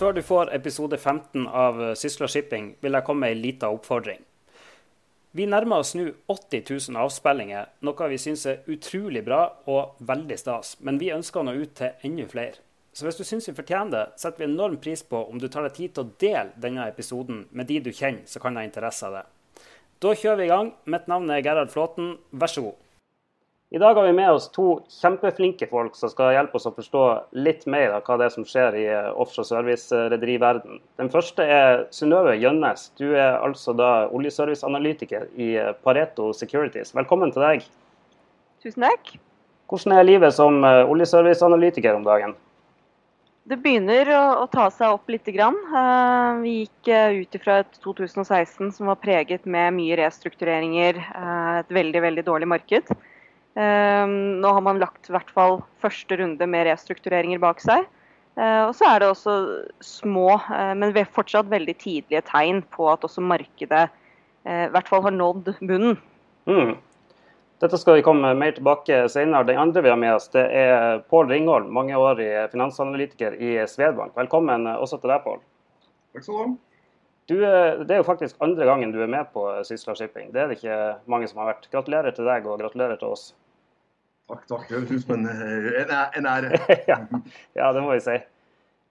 Før du får episode 15 av Sysla Shipping, vil jeg komme med ei lita oppfordring. Vi nærmer oss nå 80 000 avspillinger, noe vi syns er utrolig bra og veldig stas. Men vi ønsker å nå ut til enda flere. Så hvis du syns vi fortjener det, setter vi enorm pris på om du tar deg tid til å dele denne episoden med de du kjenner som kan ha interesse av det. Da kjører vi i gang. Mitt navn er Gerhard Flåten, vær så god. I dag har vi med oss to kjempeflinke folk som skal hjelpe oss å forstå litt mer av hva det er som skjer i eh, offshore service-rederiverden. Den første er Synnøve Gjønnes. Du er altså da oljeserviceanalytiker i eh, Pareto Securities. Velkommen til deg. Tusen takk. Hvordan er livet som eh, oljeserviceanalytiker om dagen? Det begynner å, ta seg opp litt. Grann. Vi gikk ut fra et 2016 som var preget med mye restruktureringer, et veldig veldig dårlig marked. Nå har man lagt i hvert fall første runde med restruktureringer bak seg. og så er det også små, men fortsatt veldig tidlige tegn på at også markedet i hvert fall har nådd bunnen. Mm. Dette skal vi komme mer tilbake senere. Den andre vi har med oss, det er Pål Ringholm, mangeårig finansanalytiker i Svedbank. Velkommen også til deg, Pål. Takk skal du ha. Du, eh, det er jo faktisk andre gangen du er med på Sysla Shipping. Det er det ikke mange som har vært. Gratulerer til deg og gratulerer til oss. Takk, takk. Det høres ut som en, en ære. ja, det må vi si.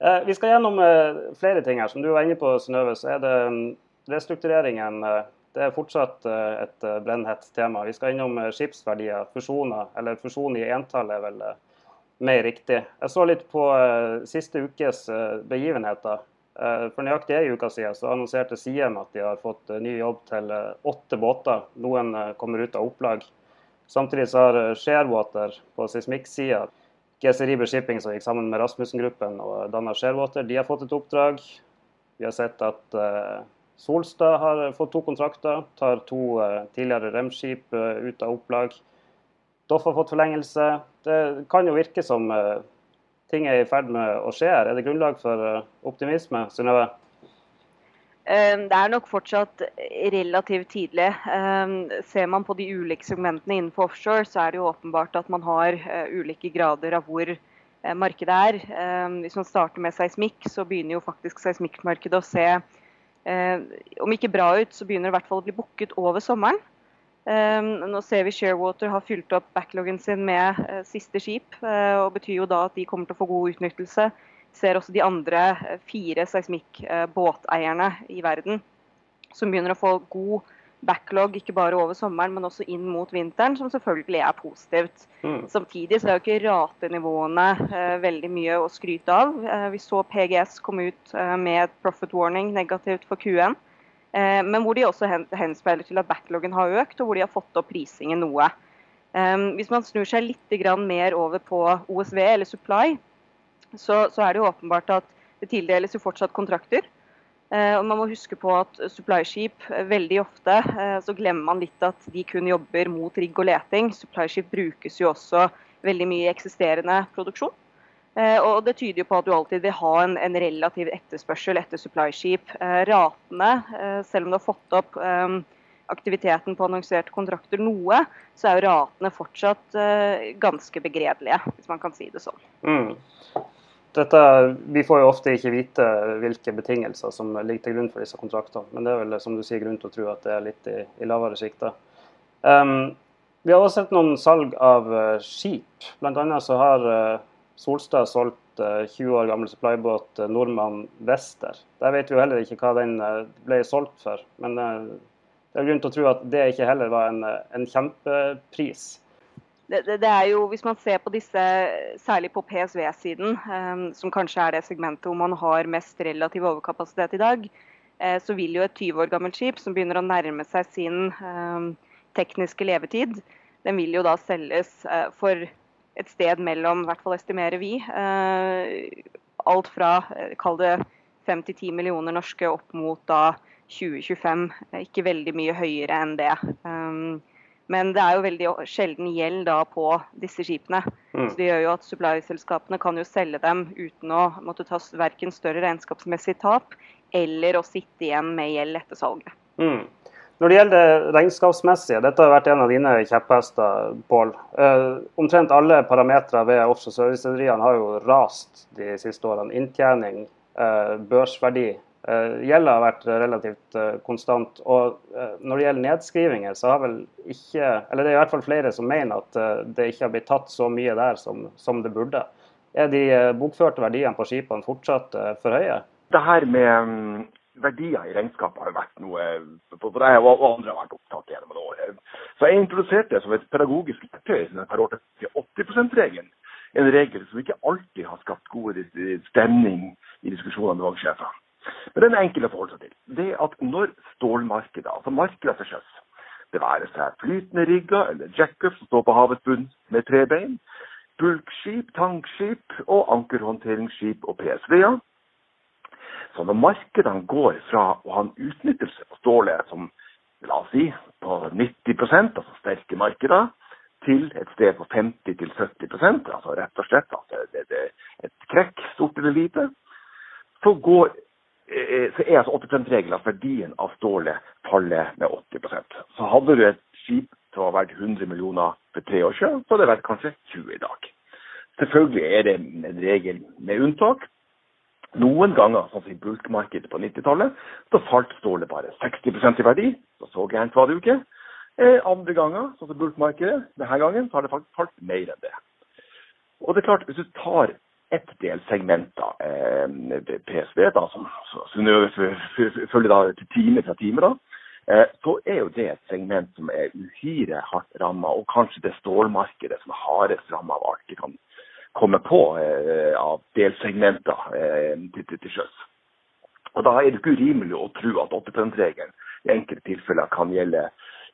Eh, vi skal gjennom eh, flere ting her. Som du var inne på, Synnøve, så er det mm, restruktureringen det er fortsatt eh, et eh, brennhett tema. Vi skal innom eh, skipsverdier, fusjoner, eller fusjon i entall er vel mer riktig. Jeg så litt på siste ukes begivenheter. For nøyaktig ei uke siden så annonserte Siem at de har fått ny jobb til åtte båter. Noen kommer ut av opplag. Samtidig så har Sharewater på seismikksida GC Riber Shipping som gikk sammen med Rasmussen-gruppen og danna Sharewater, de har fått et oppdrag. Vi har sett at Solstad har fått to kontrakter, tar to uh, tidligere Rem-skip ut av opplag. Doff har fått forlengelse. Det kan jo virke som ting er i ferd med å skje her. Er det grunnlag for optimisme, Synnøve? Det er nok fortsatt relativt tidlig. Ser man på de ulike segmentene innenfor offshore, så er det jo åpenbart at man har ulike grader av hvor markedet er. Hvis man starter med seismikk, så begynner jo faktisk seismikkmarkedet å se Eh, om ikke bra ut, så begynner det i hvert fall å bli booket over sommeren. Eh, nå ser vi Sharewater har fylt opp backloggen sin med eh, siste skip. og betyr jo da at de kommer til å få god utnyttelse. Ser også de andre fire seismikkbåteierne i verden som begynner å få god backlog ikke bare over sommeren, men også inn mot vinteren, som selvfølgelig er positivt. Mm. Samtidig så er jo ikke ratenivåene eh, veldig mye å skryte av. Eh, vi så PGS komme ut eh, med profit warning negativt for Q1, eh, men hvor de også hen henspeiler til at backloggen har økt, og hvor de har fått opp prisingen noe. Eh, hvis man snur seg litt mer over på OSV eller supply, så, så er det jo åpenbart at det tildeles jo fortsatt kontrakter. Eh, og man må huske på at supplyskip eh, veldig ofte eh, så glemmer man litt at de kun jobber mot rigg og leting. Supplyskip brukes jo også veldig mye i eksisterende produksjon. Og Det tyder jo på at du alltid vil ha en, en relativ etterspørsel etter supplyskip. Ratene, selv om du har fått opp aktiviteten på annonserte kontrakter noe, så er jo ratene fortsatt ganske begredelige, hvis man kan si det sånn. Mm dette, vi får jo ofte ikke vite hvilke betingelser som ligger til grunn for disse kontraktene. Men det er vel som du sier grunn til å tro at det er litt i, i lavere sjikter. Um, vi har også sett noen salg av uh, skip. Bl.a. så har uh, Solstad solgt uh, 20 år gammel supply-båt Nordmann Wester. Der vet vi jo heller ikke hva den ble solgt for. Men det er grunn til å tro at det ikke heller var en, en kjempepris det, det, er jo, Hvis man ser på disse, særlig på PSV-siden, eh, som kanskje er det segmentet hvor man har mest relativ overkapasitet i dag, eh, så vil jo et 20 år gammelt skip som begynner å nærme seg sin eh, tekniske levetid, den vil jo da selges uh, for et sted mellom, i hvert fall estimerer vi, uh, alt fra kall det 5-10 millioner norske opp mot da 2025. Ikke veldig mye høyere enn det. Um, men det er jo veldig sjelden gjeld da på disse skipene. Mm. Så Det gjør jo at supply-selskapene kan jo selge dem uten å måtte ta verken større regnskapsmessig tap eller å sitte igjen med gjeld etter salget. Mm. Når det gjelder det regnskapsmessige, dette har vært en av dine kjepphester, Pål. Uh, omtrent alle parametere ved offshore service-rederiene har jo rast de siste årene. Inntjening, børsverdi. Gjelda har vært relativt konstant. Og når det gjelder nedskrivinger, så har vel ikke Eller det er i hvert fall flere som mener at det ikke har blitt tatt så mye der som, som det burde. Er de bokførte verdiene på skipene fortsatt for høye? Det her med mm, verdier i regnskapet har vært noe både jeg og andre har vært opptatt gjennom år. Så jeg introduserte det som et pedagogisk verktøy per år til 80 %-regelen. En regel som ikke alltid har skapt god stemning i diskusjonene med banksjefer. Men den er enkel å forholde seg til. Det at når stålmarkedet, altså markedet til sjøs, det være seg flytende rigger eller jackup som står på havets bunn med tre bein, bulkskip, tankskip og ankerhåndteringsskip og PSV-er, så når markedene går fra å ha en utnyttelse på stålet som la oss si, på 90% altså sterke markeder, til et sted på 50-70 altså rett og slett altså det, det, et krekk, stort eller lite, så, går, så er altså 80 %-regelen at verdien av stålet faller med 80% Så hadde du et skip som var verdt 100 millioner for tre år siden, så hadde det vært kanskje 20 i dag. Selvfølgelig er det en regel med unntak. Noen ganger, sånn som i bulkmarkedet på 90-tallet, så falt stålet bare 60% i verdi. Så så gærent var det jo ikke. Eh, andre ganger, sånn som bulkmarkedet, denne gangen, så har det faktisk falt mer enn det. Og det er klart, hvis du tar ett delsegment, da, eh, PSV, da, som Synnøve følger da time fra time, da, eh, så er jo det et segment som er uhyre hardt ramma, og kanskje det stålmarkedet som er hardest ramma av alt vi kan komme på eh, av delsegmenter til, sjøs. Og Da er det ikke urimelig å tro at 80 regelen i enkelte tilfeller kan gjelde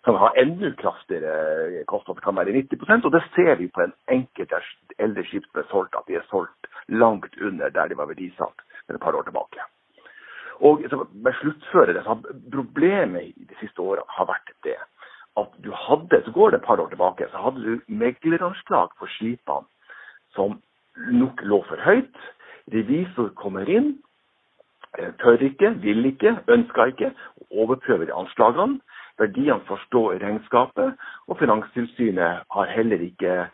kan ha enda kraftigere kostnader, kan være 90% og Det ser vi på en enkelt eldre skip som er solgt, at de er solgt langt under der de var verdisatt et par år tilbake. Og med sluttføre det, så Problemet i de siste årene har vært det at du hadde, så går det et par år tilbake, så hadde du megleranslag for skipene som nok lå for høyt. Revisor kommer inn, eh, tør ikke, vil ikke, ønsker ikke, overprøver anslagene. Verdiene får stå i regnskapet, og Finanstilsynet har heller ikke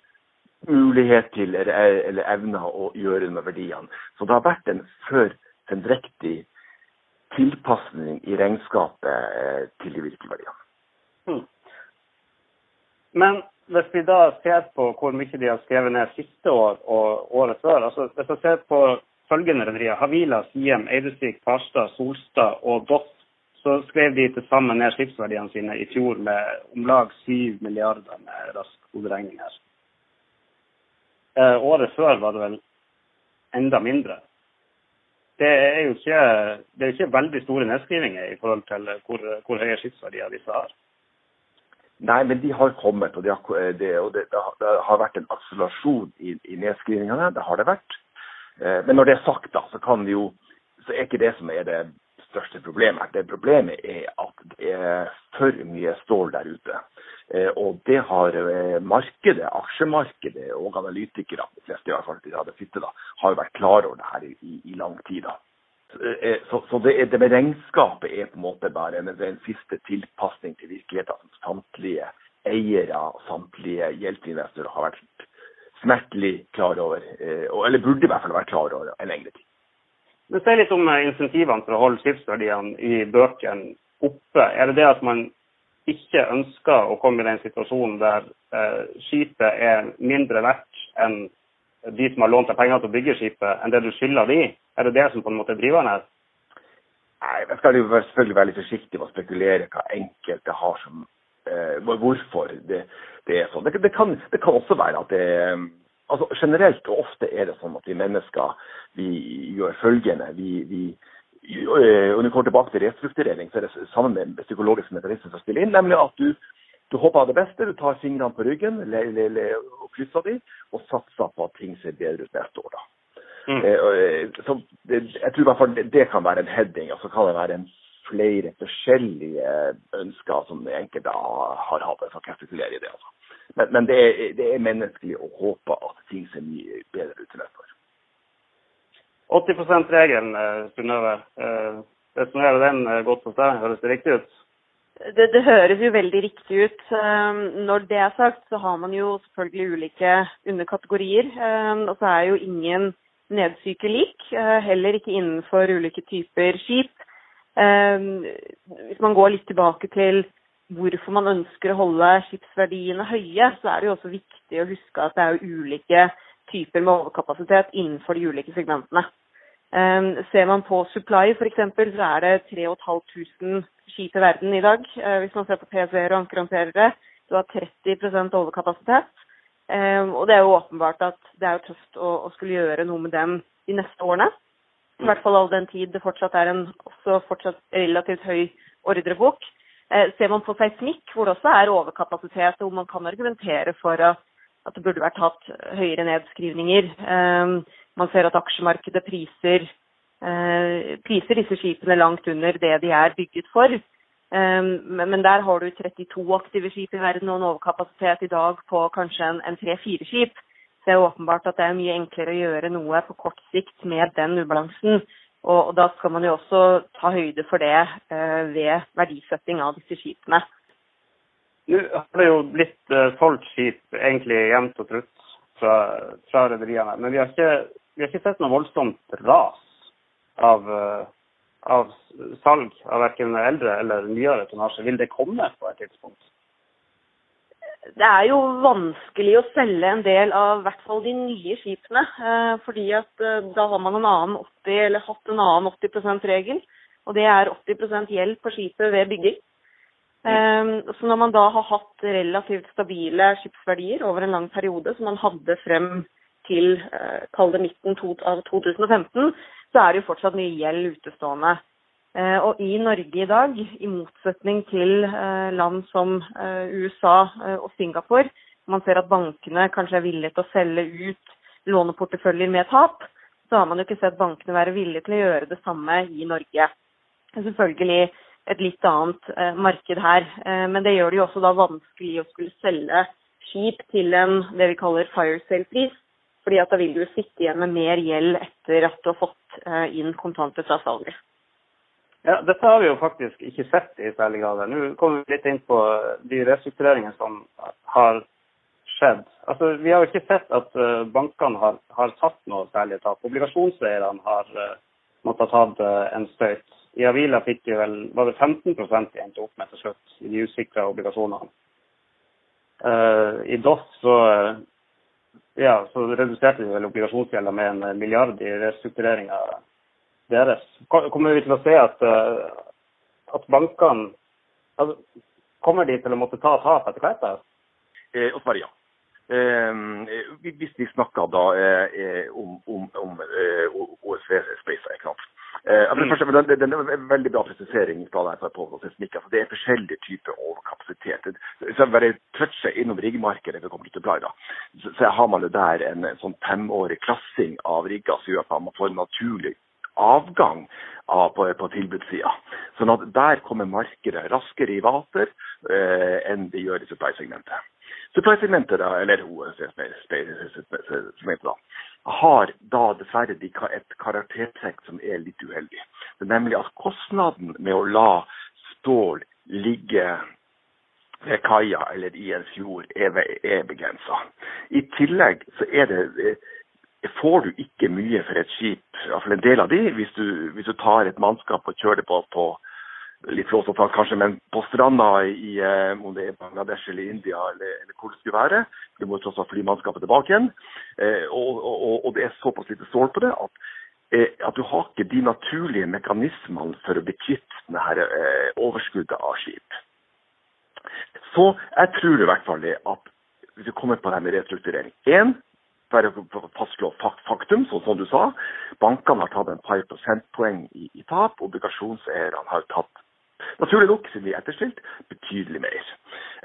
mulighet til eller, eller evner å gjøre noe med verdiene. Så det har vært en før sendrektig tilpasning i regnskapet eh, til de virkelige verdiene. Hmm. Men hvis vi da ser på hvor mye de har skrevet ned siste år og året før altså Hvis vi ser på følgende rederier, Havila, Siem, Eidesvik, Farstad, Solstad og Doff, så skrev de til sammen ned skipsverdiene sine i fjor med om lag 7 milliarder med rask hoderegning her. Eh, året før var det vel enda mindre. Det er jo ikke, det er ikke veldig store nedskrivinger i forhold til hvor, hvor høye skipsverdier disse har. Nei, men de har kommet, og, de har, det, og det, det, har vært en akselerasjon i, i nedskrivingene. Det har det vært. Eh, men når det er sagt, da, så kan vi jo så er ikke det som er det største problemet. Det problemet er at det er for mye stål der ute. Eh, og det har markedet, aksjemarkedet og analytikere, de fleste i hvert fall de hadde sittet da, har vært klar over det her i, i lang tid. da. Eh, så, så det, det, med regnskapet er på en måte bare en, en siste tilpasning til virkeligheten som samtlige eiere og samtlige gjeldsinvestorer har vært smertelig klar over, eh, eller burde i hvert fall vært klar over en lengre tid. Men Si litt om eh, insentivene for å holde skipsverdiene i bøkene oppe. Er det det at man ikke ønsker å komme i den situasjonen der eh, skipet er mindre verdt enn de som har lånt deg penger til å bygge skipet, enn det du skylder de? Er det det som på en måte er driveren her? Nei, Jeg skal jo selvfølgelig være litt forsiktig med å spekulere hva enkelte har som eh, Hvorfor det, det, er sånn. Det, det, kan, det, kan, også være at det altså Generelt og ofte er det sånn at vi mennesker vi gjør følgende. Vi, vi og når vi tilbake til restrukturering, så er det sammen med psykologiske mekanismer som spiller inn. Nemlig at du du håper det beste, du tar fingrene på ryggen le, le, le, og krysser de, og satser på at ting ser bedre ut neste år. da. Mm. Eh, eh så jeg tror i hvert fall det, det, kan være en heading, og så kan det være en flere forskjellige ønsker som enkelte har hatt. Jeg skal ikke i det. altså. Men, men det, er, det, er, menneskelig å håpe at ting ser mye bedre ut til neste år. 80 %-regelen, eh, Synnøve. Eh, resonnerer den eh, godt hos deg? Høres det riktig ut? Det, det, høres jo veldig riktig ut. Når det er sagt, så har man jo selvfølgelig ulike underkategorier. Og så er jo ingen nedsyke lik, heller ikke innenfor ulike typer skip. Hvis man går litt tilbake til hvorfor man ønsker å holde skipsverdiene høye, så er det jo også viktig å huske at det er ulike typer med overkapasitet innenfor de ulike segmentene. Um, ser man på supply f.eks., så er det 3500 skip i verden i dag. Uh, hvis man ser på PSV-er og ankerhåndterere, du har 30 overkapasitet. Um, og det er jo åpenbart at det er jo tøft å, å, skulle gjøre noe med dem de neste årene. I hvert fall all den tid det fortsatt er en også fortsatt relativt høy ordrebok. Eh, ser man på seismikk, hvor det også er overkapasitet, og man kan argumentere for at, at det burde vært hatt høyere nedskrivninger. Eh, man ser at aksjemarkedet priser, eh, priser disse skipene langt under det de er bygget for. Men der har du 32 aktive skip i verden og en overkapasitet i dag på kanskje en tre-fire skip. Så det er åpenbart at det er mye enklere å gjøre noe på kort sikt med den ubalansen. Og, og, da skal man jo også ta høyde for det eh, ved verdisetting av disse skipene. Nå har det jo blitt eh, solgt skip egentlig jevnt og trutt fra, fra rederiene. Men vi har, ikke, vi har, ikke, sett noe voldsomt ras av, eh, av salg av verken eldre eller nyere tonnasje. Vil det komme på et tidspunkt? Det er jo vanskelig å selge en del av i hvert fall de nye skipene. Eh, fordi at eh, da har man en annen 80, eller hatt en annen 80 %-regel. Og det er 80 gjeld på skipet ved bygging. Eh, så når man da har hatt relativt stabile skipsverdier over en lang periode, som man hadde frem til kall det midten av 2015, så er det jo fortsatt mye gjeld utestående. Eh, og i Norge i dag, i motsetning til eh, land som eh, USA og Singapore, man ser at bankene kanskje er villige til å selge ut låneporteføljer med tap, så har man jo ikke sett bankene være villige til å gjøre det samme i Norge. Selvfølgelig et litt annet marked her, men det gjør det jo også da vanskelig å skulle selge skip til en det vi kaller fire sale-pris. fordi at da vil du sitte igjen med mer gjeld etter at du har fått inn kontanter fra salget. Ja, Dette har vi jo faktisk ikke sett i særlig grad. Nå kommer vi litt inn på de restruktureringene som har skjedd. Altså, Vi har jo ikke sett at uh, bankene har, har, tatt noe særlig tap. Obligasjonseierne har uh, måttet ha tatt uh, en støyt. I Avila fikk de vel, var det 15 de endte opp med til slutt i de usikra obligasjonene. I DOS så, ja, så reduserte de vel obligasjonsgjelda med en milliard i restruktureringa deres. Kommer vi til å se at, eh, at bankene altså, Kommer de til å måtte ta tap etter hvert? Eh, og svaret ja. Eh, hvis vi snakker da eh, om, om, om eh, OSV Space, ikke sant. Eh, altså, første, det, er en veldig bra presisering fra deg altså, Det er forskjellige typer overkapasitet. Så bare toucher innom riggmarkedet, kommer til Blaida. Så, så har man jo der en, en sånn femårig klassing av rigger som gjør at man får en naturlig avgang av, på, på tilbudssida. Sånn at der kommer markedet raskere i vater eh, enn det gjør i supply-segmentet. Supply-segmentet, eller segmentet da, har da dessverre et karaktertrekk som er litt uheldig. Det er nemlig at kostnaden med å la stål ligge ved kaia eller i en fjord er, er begrensa. I tillegg så er det får du ikke mye for et skip, iallfall en del av de, hvis du, hvis du tar et mannskap og kjører det på, på litt flåsete sagt kanskje, men på stranda i eh, om det er Bangladesh eller India eller, eller, hvor det skulle være. Du må tross alt fly mannskapet tilbake igjen. Eh, og, og, og, det er såpass lite stål på det at, eh, at, du har ikke de naturlige mekanismene for å bli kvitt eh, overskuddet av skip. Så jeg tror i hvert fall det at hvis vi kommer på det med restrukturering en, bare fastslå faktum, sånn som du sa. Bankene har tatt en par prosentpoeng i, i tap. Obligasjonseierne har tatt, naturlig nok, siden de er etterstilt, betydelig mer.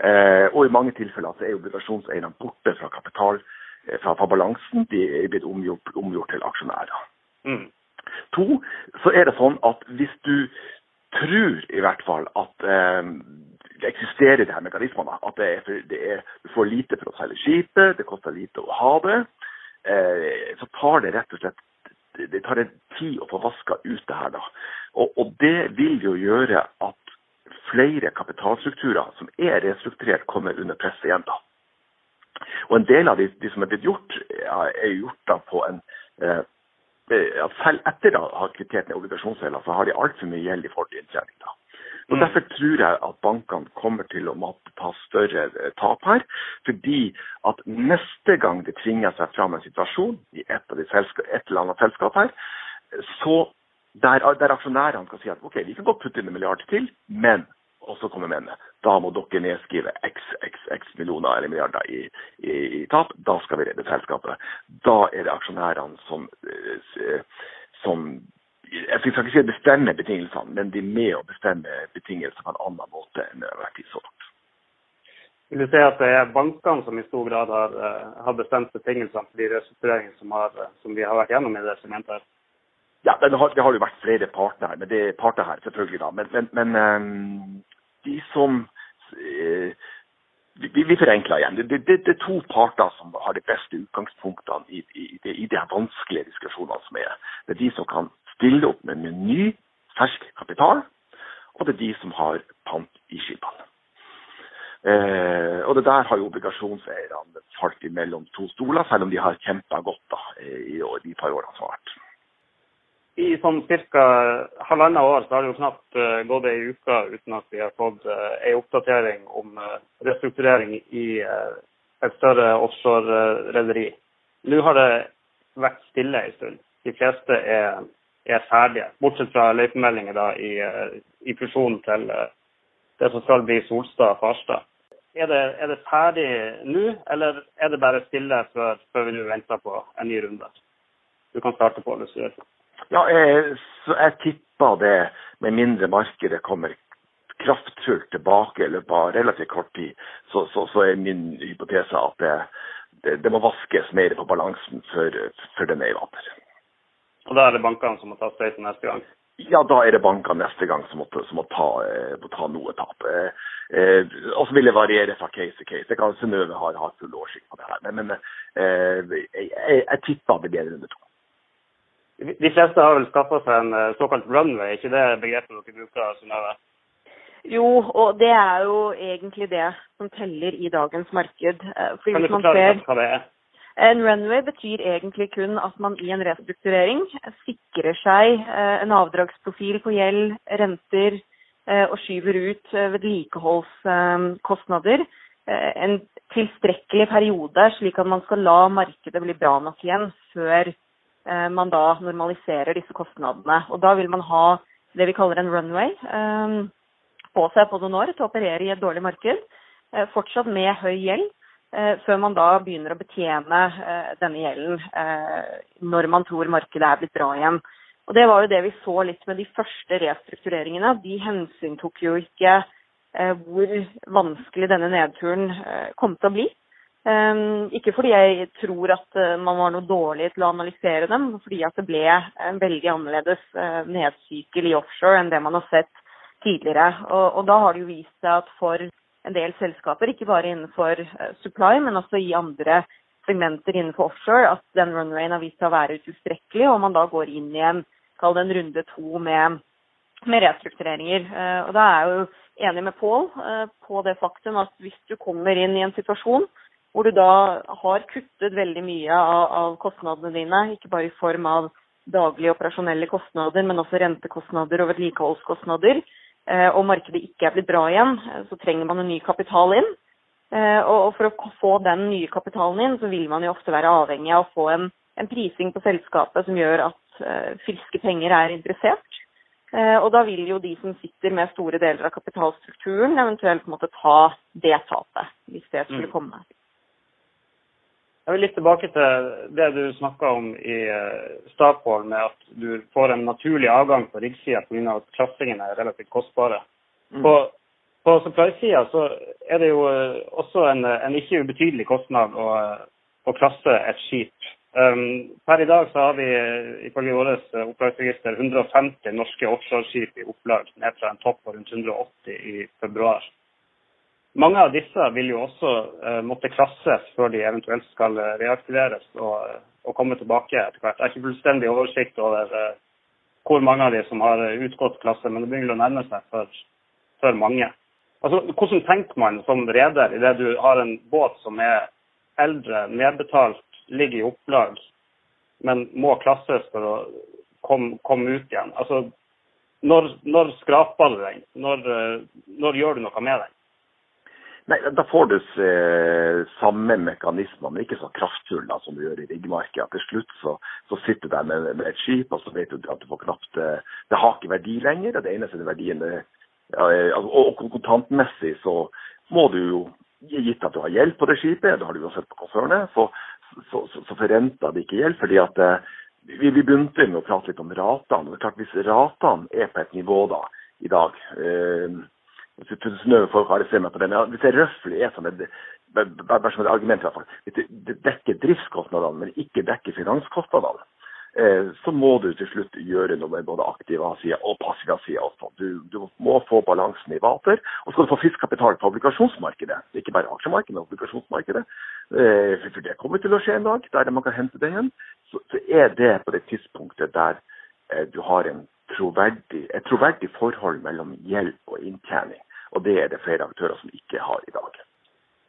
Eh, og i mange tilfeller så er obligasjonseierne borte fra kapital, eh, fra, fra, balansen. De er blitt omgjort, omgjort til aksjonærer. Mm. To, så er det sånn at hvis du tror i hvert fall at eh, det eksisterer de her mekanismene. At det er, det er, du får lite for å seile skipet, det koster lite å ha det. Eh, så tar det rett og slett det tar en tid å få vaska ut det her. da. Og, og, det vil jo gjøre at flere kapitalstrukturer som er restrukturert, kommer under press igjen. da. Og En del av de, de som er blitt gjort, er gjort da på en, eh, at selv etter å ha kvittert ned obligasjonsgjelda, så har de altfor mye gjeld i forhold til inntjening. da. Og Mm. Derfor tror jeg at bankene kommer til å måtte ta større eh, tap her. Fordi at neste gang det tvinger seg fram en situasjon i et, av de selska, et eller annet selskap her, så der, der aksjonærene skal si at ok, vi kan godt putte inn en milliard til, men og så kommer mennene. Da må dere nedskrive x, x, x millioner eller milliarder i, i, i tap. Da skal vi redde selskapet. Da er det aksjonærene som, eh, som jeg skal ikke si bestemme betingelsene, men de er med å bestemme betingelser på en annen måte enn det har vært så langt. Vil du si at det er bankene som i stor grad har, eh, har bestemt betingelsene for de restruktureringene som, eh, som vi har vært gjennom i det segmentet? her? Ja, det har, det har jo vært flere parter her, men det er parter her selvfølgelig da. Men, men, men ehm, de som eh, vi, vi forenkler igjen. Det, det, det er to parter som har de beste utgangspunktene i, i, i, i de vanskelige diskusjonene som er. Det er de som kan stille opp med, ny, fersk kapital, og det er de som har pant i skipene. Eh, og det der har jo obligasjonseierne falt imellom to stoler, selv om de har kjempa godt da, i år, de par årene som har vært. I sånn ca. halvannet år så har det jo knapt uh, gått ei uke uten at vi har fått uh, ei oppdatering om uh, restrukturering i uh, et større offshore-rederi. Nå har det vært stille en stund. De fleste er, er ferdige, bortsett fra løypemeldinger da, i, uh, i fusjonen til uh, det som skal bli Solstad-Farstad. Er det, er det ferdig nå, eller er det bare stille før, før vi nå venter på en ny runde? Du kan starte på det. Så. Ja, jeg, jeg tipper det, med mindre markedet kommer kraftfullt tilbake i løpet av relativt kort tid, så, så, så er min hypotese at det, det, det, må vaskes mer på balansen før, før den er i vater. Og da er det bankene som må ta støyten neste gang? Ja, da er det bankene neste gang som må, som må, ta, må ta, noe tap. Eh, og så vil det variere fra case til case. Det kan Synnøve har ha full oversikt på det her. Men, men eh, jeg, jeg, jeg tipper det blir runde to. De fleste har vel skaffa seg en uh, såkalt runway, ikke det begrepet dere bruker? Synnøve? Jo, og det er jo egentlig det som teller i dagens marked. Fordi kan du forklare ser, hva det er? En runway betyr egentlig kun at man i en restrukturering sikrer seg uh, en avdragsprofil på gjeld, renter, uh, og skyver ut vedlikeholdskostnader en tilstrekkelig periode, slik at man skal la markedet bli bra nok igjen før man da normaliserer disse kostnadene. Og Da vil man ha det vi kaller en runway på seg på noen år til å operere i et dårlig marked. Fortsatt med høy gjeld, før man da begynner å betjene uh, denne gjelden når man tror markedet er blitt bra igjen. Og Det var jo det vi så litt med de første restruktureringene. De hensyntok jo ikke hvor vanskelig denne nedturen kom til å bli. Ikke fordi jeg tror at man var noe dårlig til å analysere dem, men fordi at det ble en veldig annerledes nedsykkel i offshore enn det man har sett tidligere. Og, og da har det jo vist seg at for en del selskaper, ikke bare innenfor uh, supply, men også i andre segmenter innenfor offshore, at den runwayen har vist seg å være utilstrekkelig, og man da går inn i en, kall det en runde to med, med restruktureringer. og da er jeg jo enig med Pål på det faktum at hvis du kommer inn i en situasjon hvor du da har kuttet veldig mye av, av, kostnadene dine, ikke bare i form av daglige operasjonelle kostnader, men også rentekostnader og vedlikeholdskostnader, eh, og markedet ikke er blitt bra igjen, så trenger man en ny kapital inn. Eh, og for å få den nye kapitalen inn, så vil man jo ofte være avhengig av å få en, en prising på selskapet som gjør at eh, friske penger er interessert. Og da vil jo de som sitter med store deler av kapitalstrukturen, eventuelt måtte ta det tapet, hvis det skulle komme. Jeg vil litt tilbake til det du snakka om i Statoil, med at du får en naturlig avgang på riggsida pga. at klassingene er relativt kostbare. Mm. På, på supply-sida så er det jo også en, en ikke ubetydelig kostnad å, å klasse et skip. Um, per i dag så har vi ifølge vårt opplagsregister 150 norske offshoreskip i opplag, ned fra en topp på rundt 180 i februar. Mange av disse vil jo også uh, måtte klasses før de eventuelt skal reaktiveres og, og, komme tilbake etter hvert. Jeg har ikke fullstendig oversikt over uh, hvor mange av de som har utgått klasse, men det begynner å nærme seg for, for mange. Altså, Hvordan tenker man som reder idet du har en båt som er eldre, nedbetalt, ligger i opplag, men må klasses for å komme, kom ut igjen. Altså, når, når skraper du den? Når, når, gjør du noe med den? Nei, Da får du eh, samme mekanismer, men ikke så kraftfulle som du gjør i riggmarkedet. Til slutt så, så sitter du der med, med, et skip, og så vet du at du får knapt eh, Det har ikke verdi lenger. Det eneste verdien det, ja, altså, og kontantmessig så må du jo Gitt at du har gjeld på det skipet, det har du jo sett på konsernet, så, så, så, så forrenter det ikke gjeld. fordi at eh, vi, vi begynte med å prate litt om ratene. det er klart Hvis ratene er på et nivå da i dag eh, snø har det den, Hvis det røftlig er sånn bare som et argument i hvert fall, hvis det dekker driftskostnadene, men ikke dekker finanskostnadene, eh, så må du til slutt gjøre noe med både aktiva sider og passiva sider også. Du, du, må få balansen i vater. Og skal du få frisk kapital på obligasjonsmarkedet, ikke bare aksjemarkedet, men obligasjonsmarkedet, eh, for det kommer til å skje en dag, der man kan hente det igjen, så, så er det på det tidspunktet der eh, du har troverdig, et troverdig forhold mellom hjelp og inntjening. Og det er det flere aktører som ikke har i dag.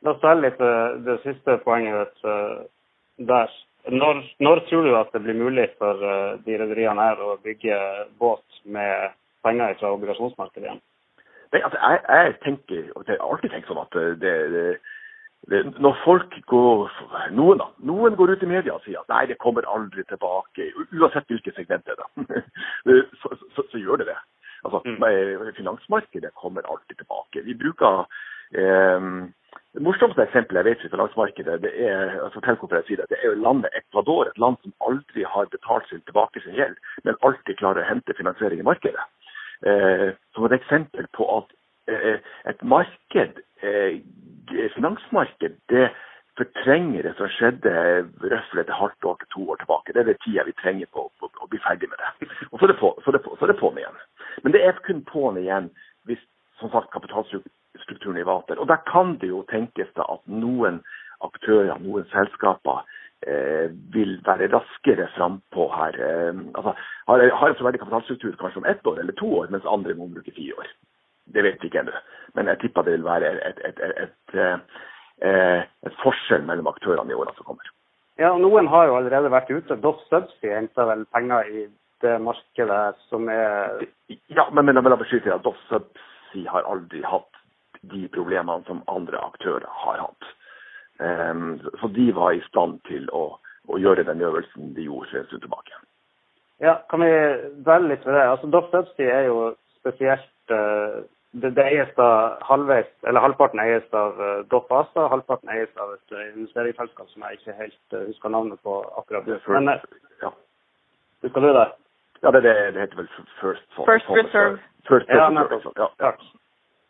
La oss dvele litt ved det siste poenget ditt eh, der. Når, når, tror du at det blir mulig for eh, de rederiene her å bygge båt med penger fra obligasjonsmarkedet igjen? Nei, altså, jeg, jeg, tenker, og jeg har alltid tenkt sånn at det, det, det, når folk går noen, da, noen går ut i media og sier at nei, det kommer aldri tilbake, uansett hvilket segment det er, da, så, så, så, gjør det det. Altså, mm. Finansmarkedet kommer alltid tilbake. Vi bruker eh, Det morsomste eksempelet jeg vet fra finansmarkedet, det er altså, det er jo landet Ecuador. Et land som aldri har betalt sin tilbake sin gjeld, men alltid klarer å hente finansiering i markedet. Eh, som et eksempel på at eh, et marked, eh, finansmarked, det fortrenger det som skjedde røftlig et halvt år til to år tilbake. Det er det tida vi trenger på å bli ferdig med det. Og så er det, på, så er det, på, så er det på'n igjen. Men det er kun på'n igjen hvis som sagt, kapitalstrukturen er vater. Og der kan det jo tenkes da at noen aktører, noen selskaper, eh, vil være raskere frampå her. Eh, altså, har, har en troverdig kapitalstruktur kanskje om ett år eller to år, mens andre må bruke fire år. Det vet vi ikke ennå. Men jeg tipper det vil være et, et, et, et eh, forskjell mellom aktørene i årene som kommer. Ja, Noen har jo allerede vært ute. Doss Subsea henta vel penger i det markedet som er Ja, men, men jeg vil beskytte at Doff Subsea har aldri hatt de problemene som andre aktører har hatt. Um, så de var i stand til å, å gjøre den øvelsen de gjorde en stund tilbake. Ja, kan vi dvele litt ved det? Altså, Doff Subsea er jo spesielt uh, det, det eies da halvveis, eller halvparten eies av uh, Doff ASA, halvparten eies av et uh, investeringsselskap som jeg ikke helt uh, husker navnet på akkurat nå. Men ja. husker du det? Ja, det, det, det heter vel First First Reserve. First Reserve. Ja, ja.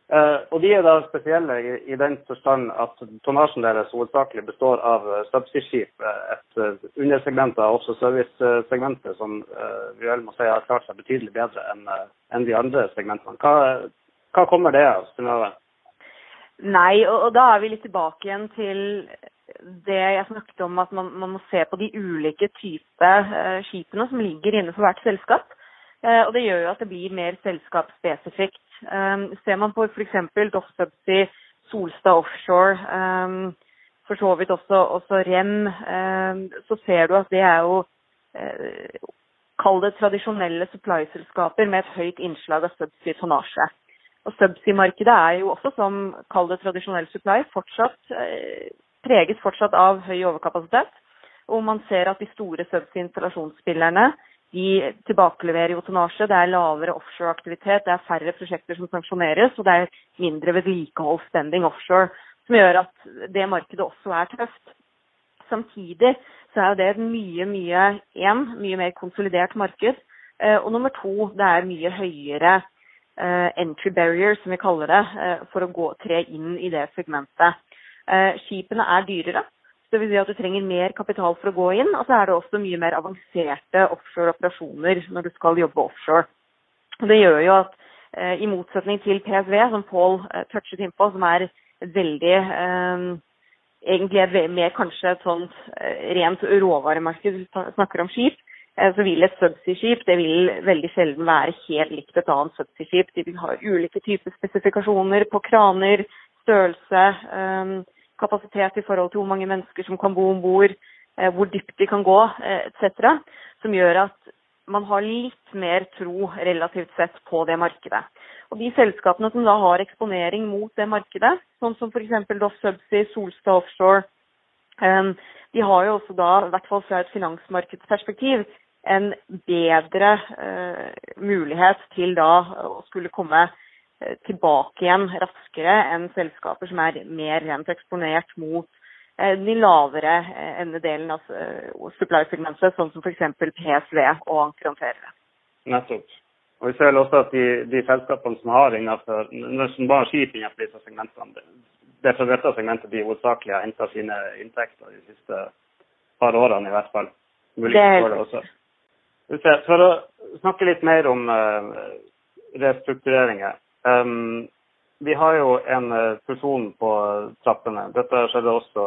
Uh, og De er da spesielle i, i den forstand at tonnasjen deres hovedsakelig består av uh, subsea-skip. Et uh, undersegment av også service-segmentet som uh, vi vel må si har klart seg betydelig bedre enn en de andre segmentene. Hva, hva kommer det av, Synnøve? Nei, og, og, da er vi litt tilbake igjen til det jeg snakket om, at man, man må se på de ulike typer uh, skipene som ligger innenfor hvert selskap. Uh, og Det gjør jo at det blir mer selskapsspesifikt. Um, ser man på f.eks. Doff Subsea, Solstad Offshore, um, for så vidt også, også REM, um, så ser du at det er jo uh, Kall det tradisjonelle supply-selskaper med et høyt innslag av subsea tonnasje. Og Subsea-markedet er jo også, som kall det tradisjonell supply, fortsatt, eh, preges fortsatt av høy overkapasitet. Og man ser at de store subsea-installasjonsspillerne de tilbakeleverer jo tonnasje. Det er lavere offshore-aktivitet, det er færre prosjekter som sanksjoneres, og det er mindre vedlikeholdsspending offshore. Som gjør at det markedet også er tøft. Samtidig så er det et mye, mye én, mye mer konsolidert marked. Eh, og nummer to, det er mye høyere entry barrier, som vi kaller det, uh, for å gå, tre inn i det segmentet. Uh, skipene er dyrere. Så det vil si at du trenger mer kapital for å gå inn. Og så er det også mye mer avanserte offshore-operasjoner når du skal jobbe offshore. Og det gjør jo at i motsetning til PSV, som Pål touchet innpå, som er et veldig egentlig er mer kanskje et sånt rent råvaremarked, snakker om skip, Eh, så vil et subsea-skip det vil veldig sjelden være helt likt et annet subsea-skip. De vil ha ulike typer spesifikasjoner på kraner, størrelse, um, kapasitet i forhold til hvor mange mennesker som kan bo om bord. hvor dypt de kan gå etc. Som gjør at man har litt mer tro relativt sett på det markedet. Og De selskapene som da har eksponering mot det markedet, sånn som f.eks. Doff Subsea, Solstad Offshore, de har jo også da, i hvert fall fra et finansmarkedsperspektiv, en bedre uh, mulighet til da å skulle komme uh, tilbake igjen raskere enn selskaper som er mer rent eksponert mot uh, de lavere endedelen av supply-segmentet, sånn som f.eks. PSV og ankerhåndterere. Nettopp. Og Vi ser også at de, de selskapene som har innenfor, som bare skip innenfor disse segmentene, det er fra dette segmentet de hovedsakelig har henta sine inntekter de siste par årene i hvert fall. Muligens det også. For å snakke litt mer om uh, restruktureringer. Um, vi har jo en uh, fusjon på trappene. Dette skjedde også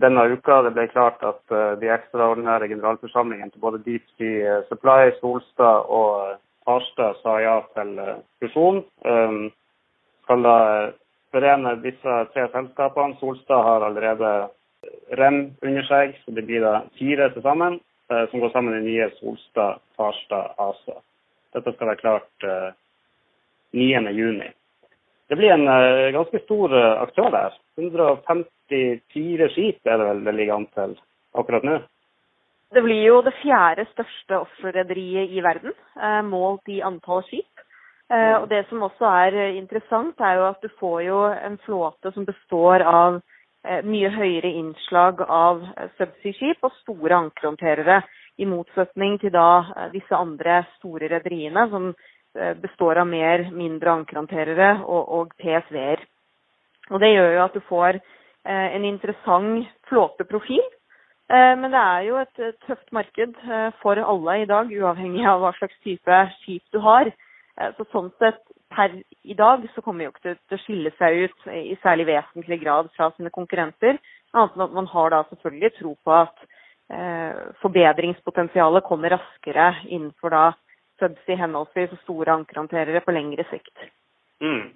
denne uka. Det ble klart at uh, de ekstraordinære generalforsamlingene til både Deep Sea Supply, Solstad og Arstad sa ja til fusjon. Um, skal da forene disse tre selskapene. Solstad har allerede REM under seg, så det blir da fire til sammen. Eh, som går sammen i nye Solstad, Farstad, ASA. Dette skal være klart 9.6. Eh, det blir en eh, ganske stor aktør der. 154 skip er det vel det ligger an til akkurat nå. Det blir jo det fjerde største offshorerederiet i verden, målt i antall skip. Og Det som også er interessant, er jo at du får jo en flåte som består av mye høyere innslag av eh, subsea-skip og store ankerhåndterere, i motsetning til da eh, disse andre store rederiene som består av mer mindre ankerhåndterere og, og PSV-er. Og Det gjør jo at du får en interessant flåteprofil. Men det er jo et tøft marked for alle i dag, uavhengig av hva slags type skip du har. Så sånn sett per i dag så kommer jo ikke til å skille seg ut i særlig vesentlig grad fra sine konkurrenter. Annet enn at man har da selvfølgelig tro på at eh, forbedringspotensialet kommer raskere innenfor da subsea henholdsvis og store ankerhåndterere på lengre sikt. Mm.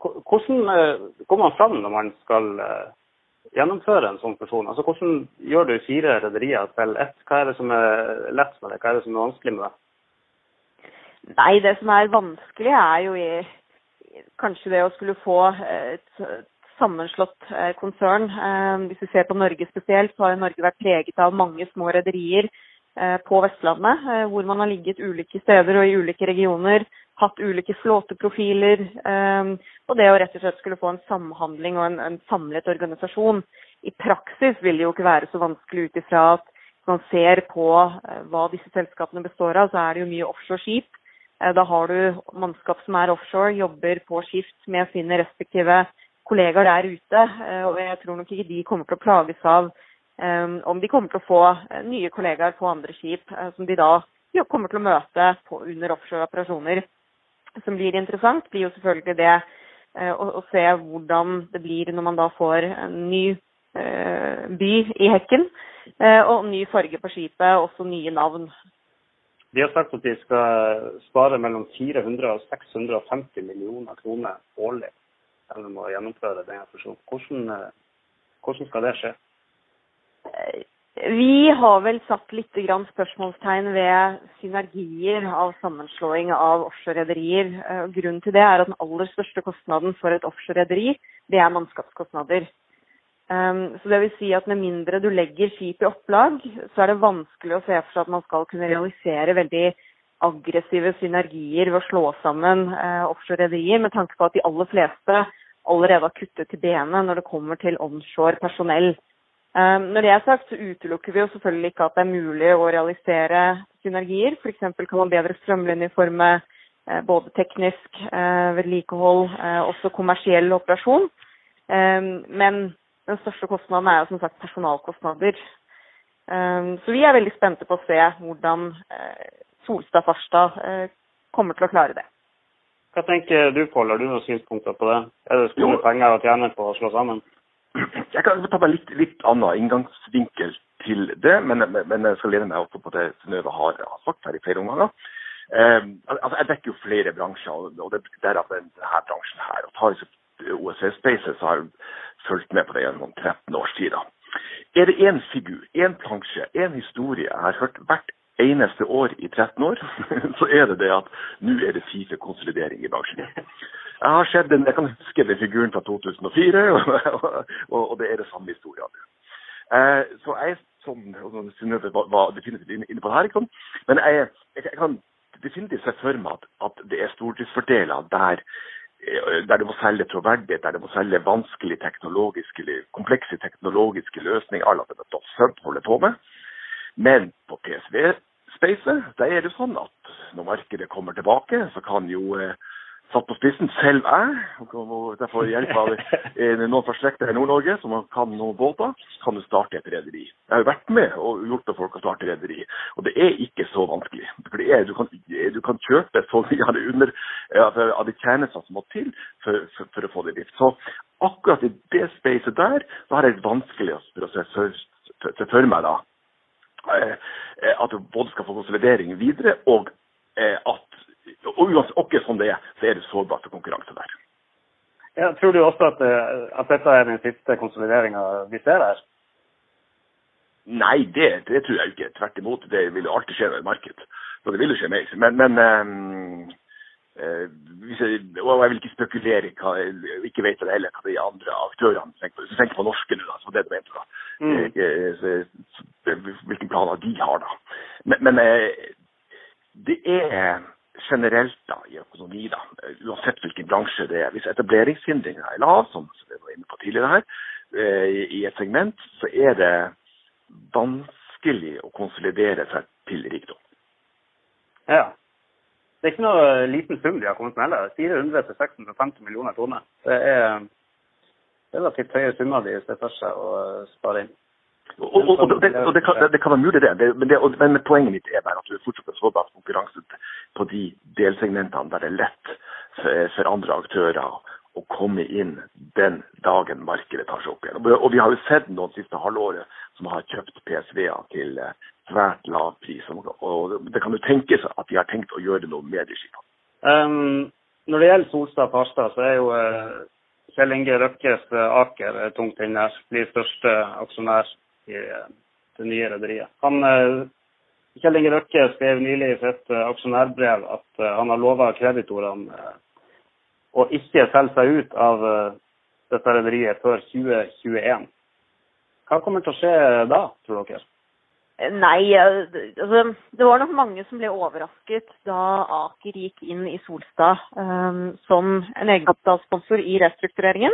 Hvordan eh, går man fram når man skal eh, gjennomføre en sånn person? Altså, hvordan gjør du fire rederier til ett? Hva er det som er lett med det, hva er det som er vanskelig med det? Nei, det som er vanskelig, er jo i, kanskje det å skulle få et sammenslått eh, konsern. Eh, hvis vi ser på Norge spesielt, så har Norge vært preget av mange små rederier eh, på Vestlandet, hvor man har ligget ulike steder og i ulike regioner, hatt ulike flåteprofiler. Og det å rett og slett skulle få en samhandling og en, en samlet organisasjon. I praksis vil det jo ikke være så vanskelig ut ifra at man ser på hva disse selskapene består av, så er det jo mye offshore skip. Eh, da har du mannskap som er offshore, jobber på skift med sine respektive kollegaer der ute. Eh, og jeg tror nok ikke de kommer til å plages av um, om de kommer til å få nye kollegaer på andre skip, som de da kommer til å møte under offshore-operasjoner. Som blir interessant, blir jo selvfølgelig det å, se hvordan det blir når man da får en ny by i hekken. Og ny farge på skipet, også nye navn. De har sagt at de skal spare mellom 400 og 650 millioner kroner årlig gjennom å gjennomføre denne fusjonen. Hvordan, eh, hvordan, skal det skje? Eh, vi har vel satt litt spørsmålstegn ved synergier av sammenslåing av offshorerederier. Eh, grunnen til det er at den aller største kostnaden for et offshorerederi, det er mannskapskostnader. Um, så det vil si at Med mindre du legger skip i opplag, så er det vanskelig å se for seg at man skal kunne realisere veldig aggressive synergier ved å slå sammen uh, offshore-rederier, med tanke på at de aller fleste allerede har kuttet til benet når det kommer til onshore personell. Um, når det er sagt, så utelukker vi jo selvfølgelig ikke at det er mulig å realisere synergier. F.eks. kan man bedre strømlinjeforme uh, både teknisk uh, vedlikehold, også kommersiell operasjon. Um, men den største kostnaden er jo som sagt personalkostnader. Ehm, så vi er veldig spente på å se hvordan eh, Solstad Farstad eh, kommer til å klare det. Hva tenker du Pål, har du noen synspunkter på det? Er det store penger å tjene på å slå sammen? Jeg kan ta meg litt, litt annen inngangsvinkel til det, men, men, jeg skal lene meg også på det Synnøve har, sagt her i flere omganger. Eh, altså, jeg dekker jo flere bransjer, og det er derav denne bransjen her. og tar OSS Spaces har fulgt med på det gjennom 13 års tid. er det én figur, én plansje, én historie jeg har hørt hvert eneste år i 13 år, så er det det at nå er det Fife-konsolidering i bransjen. Jeg har sett den, jeg kan huske den figuren fra 2004, og, og, og det er det samme historien. Eh, så jeg som Synnøve var definitivt inne på det her, ikke sant? men jeg, jeg, kan definitivt se for meg at, at det er stordriftsfordeler der der det må selge troverdighet, der det må selge vanskelige teknologiske, komplekse teknologiske løsninger alle det Sub holder på med. Men på PSV-spacet er det sånn at når markedet kommer tilbake, så kan jo eh, satt på spissen. Selv jeg, og derfor hjelp av noen fra i Nord-Norge som kan noen båter, kan du starte et rederi. Jeg har vært med og hjulpet folk å starte rederi, og det er ikke så vanskelig. For er, du, kan, du, kan, kjøpe så mye av det, under, av de tjenestene som må til for, for, for, å få det i drift. Så akkurat i det spacet der, så har jeg vanskelig å se for meg da eh, at du både skal få konsolidering videre, og eh, at og uansett ikke som det er, så er det sårbart for konkurranse der. Ja, tror du også at, eh, at dette er den siste konsolideringa vi ser her? Nei, det, det, tror jeg ikke. Tvert imot. Det vil jo alltid skje med et marked. Så det vil jo skje mer. Men, men um, uh, jeg, og jeg vil ikke spekulere hva jeg ikke vet det heller hva de andre aktørene tenker på. Hvis på norske nå, så det du mente da. Mm. Uh, hvilke planer de har da. Men, men uh, det er generelt da, i økonomi, da, uansett hvilken bransje det er. Hvis etableringshindringa er lav, som vi var inne på tidligere her, eh, i et segment, så er det vanskelig å konsolidere seg til rikdom. Ja. Det er ikke noe liten sum de har kommet med heller. 400 til 650 millioner kroner. Det er relativt høye summer de ser for seg å spare inn. Og, og, og, det, og det, kan, det, kan, være mulig, det. men, det men, poenget mitt er bare at du er fortsatt sårbar for konkurranse på de delsegmentene der det er lett for, andre aktører å komme inn den dagen markedet tar seg opp igjen. Og, vi har jo sett noen siste halvåret som har kjøpt PSV-er til eh, svært lav pris. Og det kan jo tenkes at de har tenkt å gjøre noe med de skipene. Um, når det gjelder Solstad Parstad, så er jo uh, Kjell Inge Røkkes Aker tungt inne. Blir største aksjonær i eh, det nye rederiet. Eh, Kjell Inge Røkke skrev nylig i sitt eh, aksjonærbrev at han har lova kreditorene å ikke selge seg ut av dette rederiet før 2021. Hva kommer til å skje da, tror dere? Nei, altså, det var nok mange som ble overrasket da Aker gikk inn i Solstad um, som en egenkapitalsponsor i restruktureringen.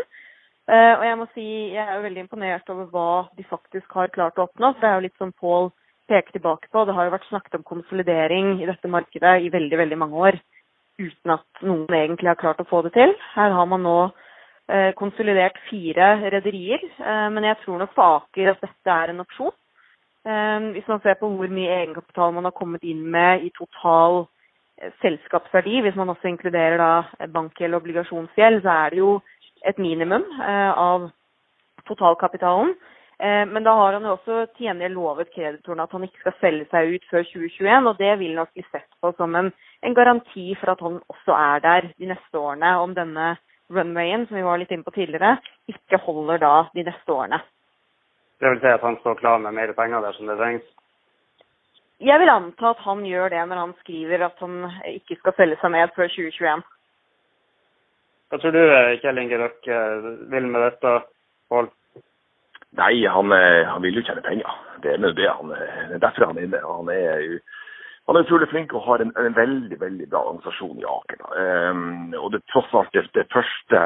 Uh, og jeg må si jeg er jo veldig imponert over hva de faktisk har klart å oppnå. Det er jo litt som Pål peker tilbake på. Det har jo vært snakket om konsolidering i dette markedet i veldig, veldig mange år uten at noen egentlig har klart å få det til. Her har man nå uh, konsolidert fire rederier, uh, men jeg tror nok på Aker at dette er en opsjon. hvis man ser på hvor mye egenkapital man har kommet inn med i total selskapsverdi, hvis man også inkluderer da bankgjeld og obligasjonsgjeld, så er det jo et minimum eh, av totalkapitalen. Eh, men da har han jo også til gjengjeld lovet kreditorene at han ikke skal selge seg ut før 2021. Og det vil nok bli sett på som en, en, garanti for at han også er der de neste årene, om denne runwayen som vi var litt inne på tidligere, ikke holder da de neste årene. Det vil si at han står klar med mer penger dersom det trengs? Jeg vil anta at han gjør det når han skriver at han ikke skal selge seg ned før 2021. Hva tror du eh, Kjell Inge Røkke eh, vil med dette, Pål? Nei, han, eh, han, vil jo tjene penger. Det er det han, det er derfor han er inne. Han er, han er utrolig flink og har en, en, veldig veldig bra organisasjon i Aker. Um, og det tross alt det, det første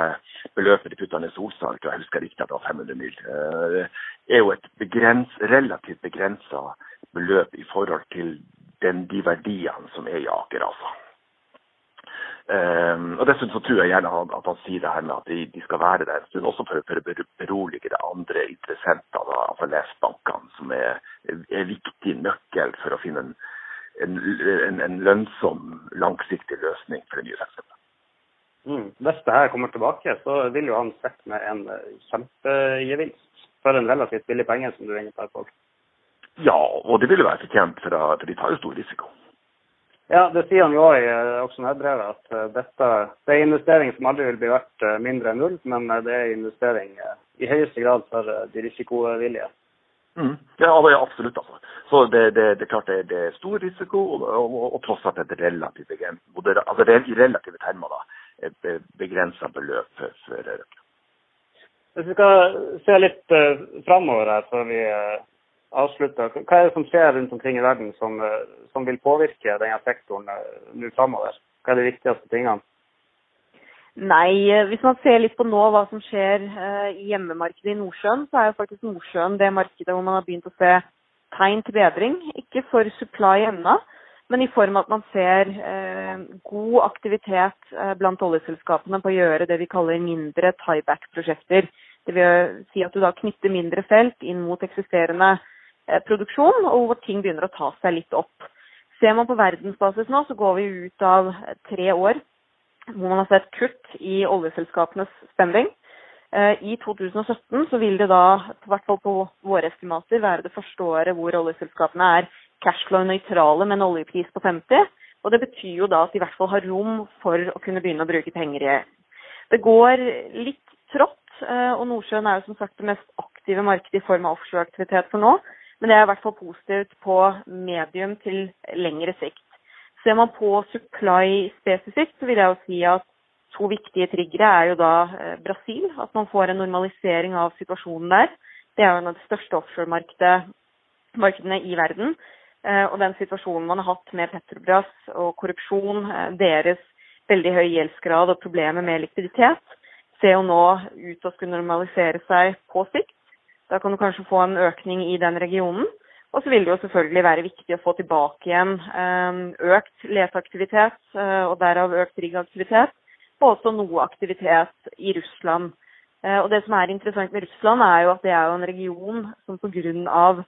beløpet de putta ned i Solstad, jeg husker riktig at det var 500 mil, uh, er jo et begrens, relativt begrensa beløp i forhold til den, de verdiene som er i Aker. altså. Um, og Dessuten så tror jeg gjerne at, at han sier det her med at de, de skal være der en stund, også for, for å berolige de andre interessentene av altså lesbankene, som er en viktig nøkkel for å finne en, en, en, en lønnsom, langsiktig løsning for det nye selskapet. Mm. Hvis det her kommer tilbake, så vil jo han sitte med en eh, kjempegevinst for en relativt billig penge, som du er inne på. Ja, og det vil jo være fortjent, for, for de tar jo stor risiko. Ja, det sier han jo òg i eh, aksjonærbrevet, at eh, dette det er investering som aldri vil bli verdt eh, mindre enn null, men det er investering i høyeste grad for de risikovillige. Mm. Ja, absolutt. altså. Så det, det, det, er klart det, det, er stor risiko, og, og, og, og tross alt et relativt altså i relative termer da, et begrensa beløp for, for Hvis vi skal se litt uh, framover her før vi uh, avslutter, hva er det som skjer rundt omkring i verden som, uh, som vil påvirke denne sektoren uh, nå framover? Hva er de viktigste tingene? Nei, eh, hvis man ser litt på nå hva som skjer eh, i hjemmemarkedet i Nordsjøen, så er jo faktisk Nordsjøen det markedet hvor man har begynt å se tegn til bedring. Ikke for supply ennå, men i form av at man ser eh, god aktivitet eh, blant oljeselskapene på å gjøre det vi kaller mindre tieback-prosjekter. Det vil si at du da knytter mindre felt inn mot eksisterende eh, produksjon, og hvor ting begynner å ta seg litt opp. Ser man på verdensbasis nå, så går vi ut av tre år hvor man har sett kutt i oljeselskapenes spending. Eh, I 2017 så vil det da, i hvert fall på våre estimater, være det første året hvor oljeselskapene er cashflow-nøytrale med en oljepris på 50. Og Det betyr jo da at de i hvert fall har rom for å kunne begynne å bruke penger i Det går litt trått, eh, og Nordsjøen er jo som sagt det mest aktive markedet i form av offshoreaktivitet for nå. Men det er i hvert fall positivt på medium til lengre sikt. Ser man på supply spesifikt, så vil jeg jo si at to viktige triggere er jo da eh, Brasil. At man får en normalisering av situasjonen der. Det er jo en av de største offshoremarkedene i verden. Eh, og den situasjonen man har hatt med Petrobras og korrupsjon, eh, deres veldig høy gjeldsgrad og problemer med likviditet, ser jo nå ut til å skulle normalisere seg på sikt. Da kan du kanskje få en økning i den regionen. Og så vil det jo selvfølgelig være viktig å få tilbake igjen eh, økt leteaktivitet, eh, og derav økt riggaktivitet, og også noe aktivitet i Russland. Eh, og Det som er interessant med Russland, er jo at det er jo en region som pga.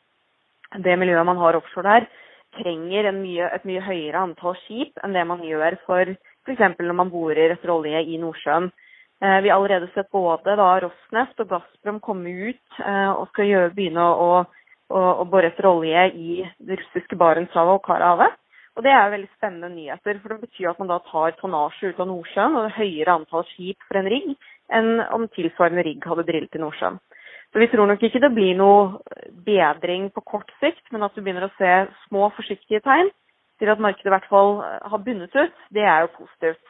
det miljøet man har offshore der, trenger mye, et mye høyere antall skip enn det man gjør for f.eks. når man borer etter olje i Nordsjøen. Vi har allerede sett både da Rosneft og Gazprom komme ut og skal gjøre, begynne å å, å bore etter olje i det russiske Barentshavet og Karahavet. Og Det er veldig spennende nyheter, for det betyr at man da tar tonnasje ut av Nordsjøen og høyere antall skip for en rigg enn om tilsvarende rigg hadde drillet i Nordsjøen. Så Vi tror nok ikke det blir noe bedring på kort sikt, men at du begynner å se små, forsiktige tegn til at markedet i hvert fall har bundet ut, det er jo positivt.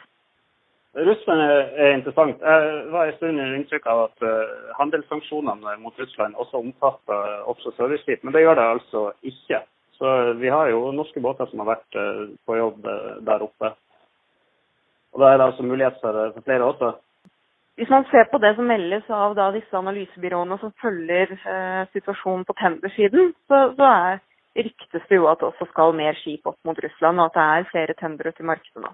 Russland er interessant. Jeg var en stund i inntrykk av at uh, handelssanksjonene mot Russland også omfatter offshore serviceskip, men det gjør det altså ikke. Så vi har jo norske båter som har vært på jobb der oppe. Og da er det altså mulighet for, flere også. Hvis man ser på det som meldes av da, disse analysebyråene som følger situasjonen på tendersiden, så, så er, ryktes det jo at det også skal mer skip opp mot Russland, og at det er flere tendere til markedet nå.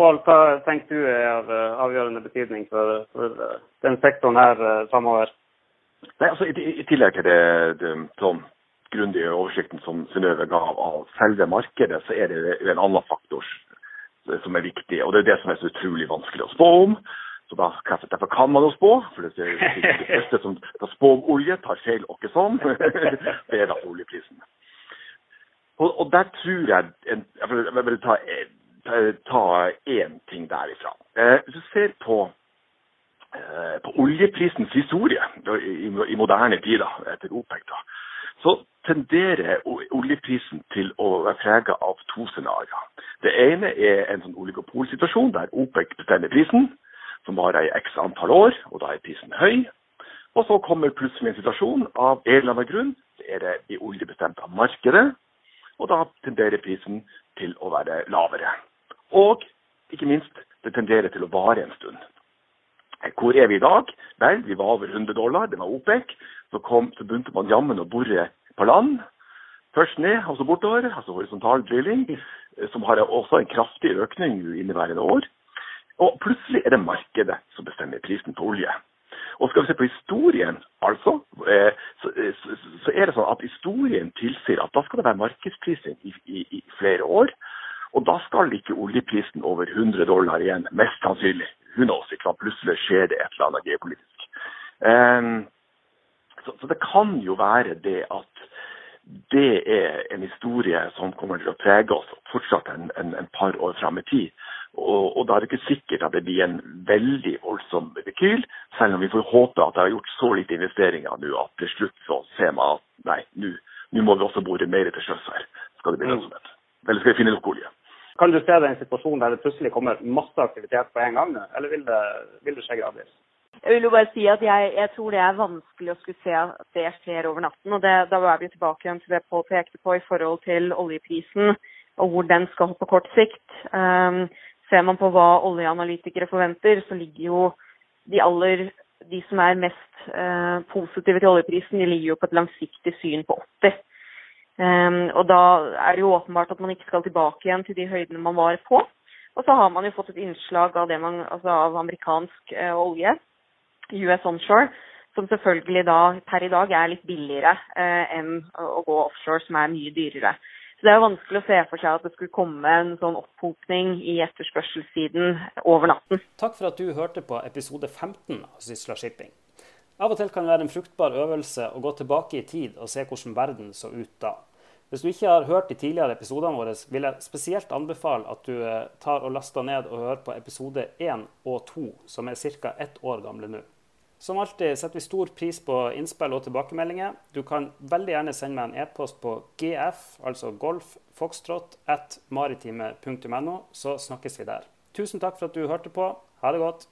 Pål, hva tenker du er av eh, avgjørende betydning for, for eh, den sektoren her framover? Nei, Altså, i, I tillegg til det, det sånn grundige oversikten som Synnøve ga av selve markedet, så er det en annen faktor som er viktig. og Det er det som er så utrolig vanskelig å spå om. Så da, Derfor kan man jo spå. for Det, det, det første som skal spå om olje, tar feil åkke sånn. det er da oljeprisen. Og, og der tror jeg en, Jeg vil ta ta én ting derifra. Eh, hvis du ser på, eh, på oljeprisens historie i, moderne tid, etter OPEC, da, så tenderer oljeprisen til å være preget av to scenarioer. Det ene er en sånn oligopolsituasjon der OPEC bestemmer prisen, som varer i x antall år, og da er prisen høy. Og så kommer plutselig en situasjon av en eller annen grunn, det er det i oljebestemte markedet, og da tenderer prisen til å være lavere. Og ikke minst, det tenderer til å vare en stund. Hvor er vi i dag? Vel, vi var over 100 dollar, det var OPEC. Så, kom, så begynte man jammen å bore på land. Først ned, altså så bortover, altså horisontal drilling, som har også en kraftig økning inneværende år. Og plutselig er det markedet som bestemmer prisen på olje. Og skal vi se på historien, altså, eh, så er det sånn at historien tilsier at da skal det være markedsprising i, i, i flere år. Og da skal ikke oljeprisen over 100 dollar igjen, mest sannsynlig. Hun også, ikke sant? Plutselig skjer det et eller annet geopolitisk. Um, så, så, det kan jo være det at det er en historie som kommer til å prege oss fortsatt en, en, en par år fram i tid. Og, og da er det ikke sikkert at det blir en veldig voldsom rekyl, selv om vi får håpe at det har gjort så lite investeringer nå at til slutt så ser man at nei, nå må vi også bore mer til sjøs her. Skal det bli mm. lønnsomhet. Eller skal vi finne nok olje. Kan du se deg en situasjon der det plutselig kommer masse aktivitet på en gang, eller vil det, vil det skje gradvis? Jeg vil jo bare si at jeg, jeg, tror det er vanskelig å skulle se at det skjer over natten. og det, Da er vi tilbake igjen til det Pål pekte på i forhold til oljeprisen og hvor den skal på kort sikt. Um, ser man på hva oljeanalytikere forventer, så ligger jo de aller de som er mest uh, positive til oljeprisen, de ligger jo på et langsiktig syn på 80. Um, og da er det jo åpenbart at man ikke skal tilbake igjen til de høydene man var på. Og så har man jo fått et innslag av, man, altså av amerikansk uh, olje US onshore, som selvfølgelig da per i dag er litt billigere eh, enn å gå offshore, som er mye dyrere. Så Det er jo vanskelig å se for seg at det skulle komme en sånn opphopning i etterspørselssiden over natten. Takk for at du hørte på episode 15 av Sysla Shipping. Av og til kan det være en fruktbar øvelse å gå tilbake i tid og se hvordan verden så ut da. Hvis du ikke har hørt de tidligere episodene våre, vil jeg spesielt anbefale at du eh, tar og laster ned og hører på episode 1 og 2, som er ca. ett år gamle nå. Som alltid setter vi stor pris på innspill og tilbakemeldinger. Du kan veldig gjerne sende meg en e-post på gf, altså golf, så snakkes vi der. Tusen takk for at du hørte på. Ha det godt.